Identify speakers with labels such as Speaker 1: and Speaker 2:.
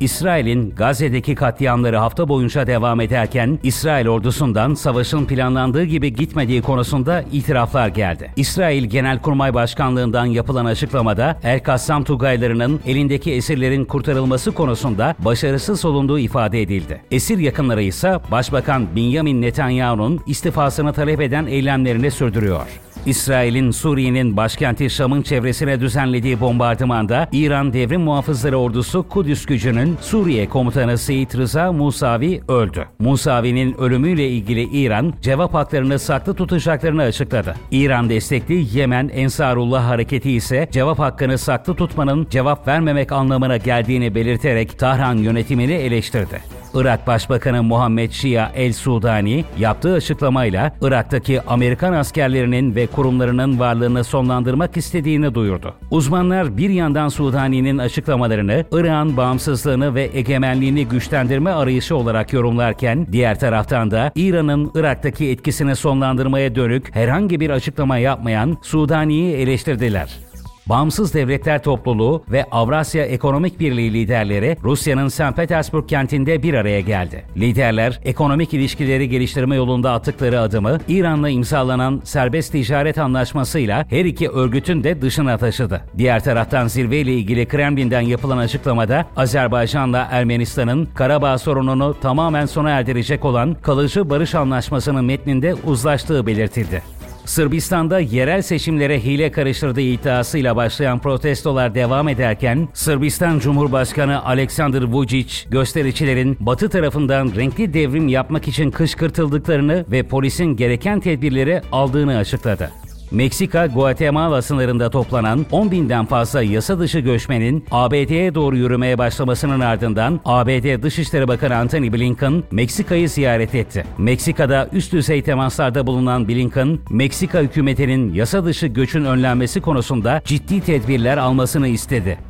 Speaker 1: İsrail'in Gazze'deki katliamları hafta boyunca devam ederken İsrail ordusundan savaşın planlandığı gibi gitmediği konusunda itiraflar geldi. İsrail Genelkurmay Başkanlığından yapılan açıklamada El Kassam Tugaylarının elindeki esirlerin kurtarılması konusunda başarısız olunduğu ifade edildi. Esir yakınları ise Başbakan Benjamin Netanyahu'nun istifasını talep eden eylemlerini sürdürüyor. İsrail'in Suriye'nin başkenti Şam'ın çevresine düzenlediği bombardımanda İran Devrim Muhafızları Ordusu Kudüs gücünün Suriye komutanı Seyit Rıza Musavi öldü. Musavi'nin ölümüyle ilgili İran cevap haklarını saklı tutacaklarını açıkladı. İran destekli Yemen Ensarullah hareketi ise cevap hakkını saklı tutmanın cevap vermemek anlamına geldiğini belirterek Tahran yönetimini eleştirdi. Irak Başbakanı Muhammed Şia El Sudani yaptığı açıklamayla Irak'taki Amerikan askerlerinin ve kurumlarının varlığını sonlandırmak istediğini duyurdu. Uzmanlar bir yandan Sudani'nin açıklamalarını Irak'ın bağımsızlığını ve egemenliğini güçlendirme arayışı olarak yorumlarken diğer taraftan da İran'ın Irak'taki etkisini sonlandırmaya dönük herhangi bir açıklama yapmayan Sudani'yi eleştirdiler. Bağımsız Devletler Topluluğu ve Avrasya Ekonomik Birliği liderleri Rusya'nın St. Petersburg kentinde bir araya geldi. Liderler, ekonomik ilişkileri geliştirme yolunda attıkları adımı İran'la imzalanan serbest ticaret anlaşmasıyla her iki örgütün de dışına taşıdı. Diğer taraftan zirveyle ilgili Kremlin'den yapılan açıklamada Azerbaycan'la Ermenistan'ın Karabağ sorununu tamamen sona erdirecek olan kalıcı barış anlaşmasının metninde uzlaştığı belirtildi. Sırbistan'da yerel seçimlere hile karıştırdığı iddiasıyla başlayan protestolar devam ederken Sırbistan Cumhurbaşkanı Aleksandar Vučić göstericilerin Batı tarafından renkli devrim yapmak için kışkırtıldıklarını ve polisin gereken tedbirleri aldığını açıkladı. Meksika, Guatemala sınırında toplanan 10 binden fazla yasa dışı göçmenin ABD'ye doğru yürümeye başlamasının ardından ABD Dışişleri Bakanı Antony Blinken Meksika'yı ziyaret etti. Meksika'da üst düzey temaslarda bulunan Blinken, Meksika hükümetinin yasa dışı göçün önlenmesi konusunda ciddi tedbirler almasını istedi.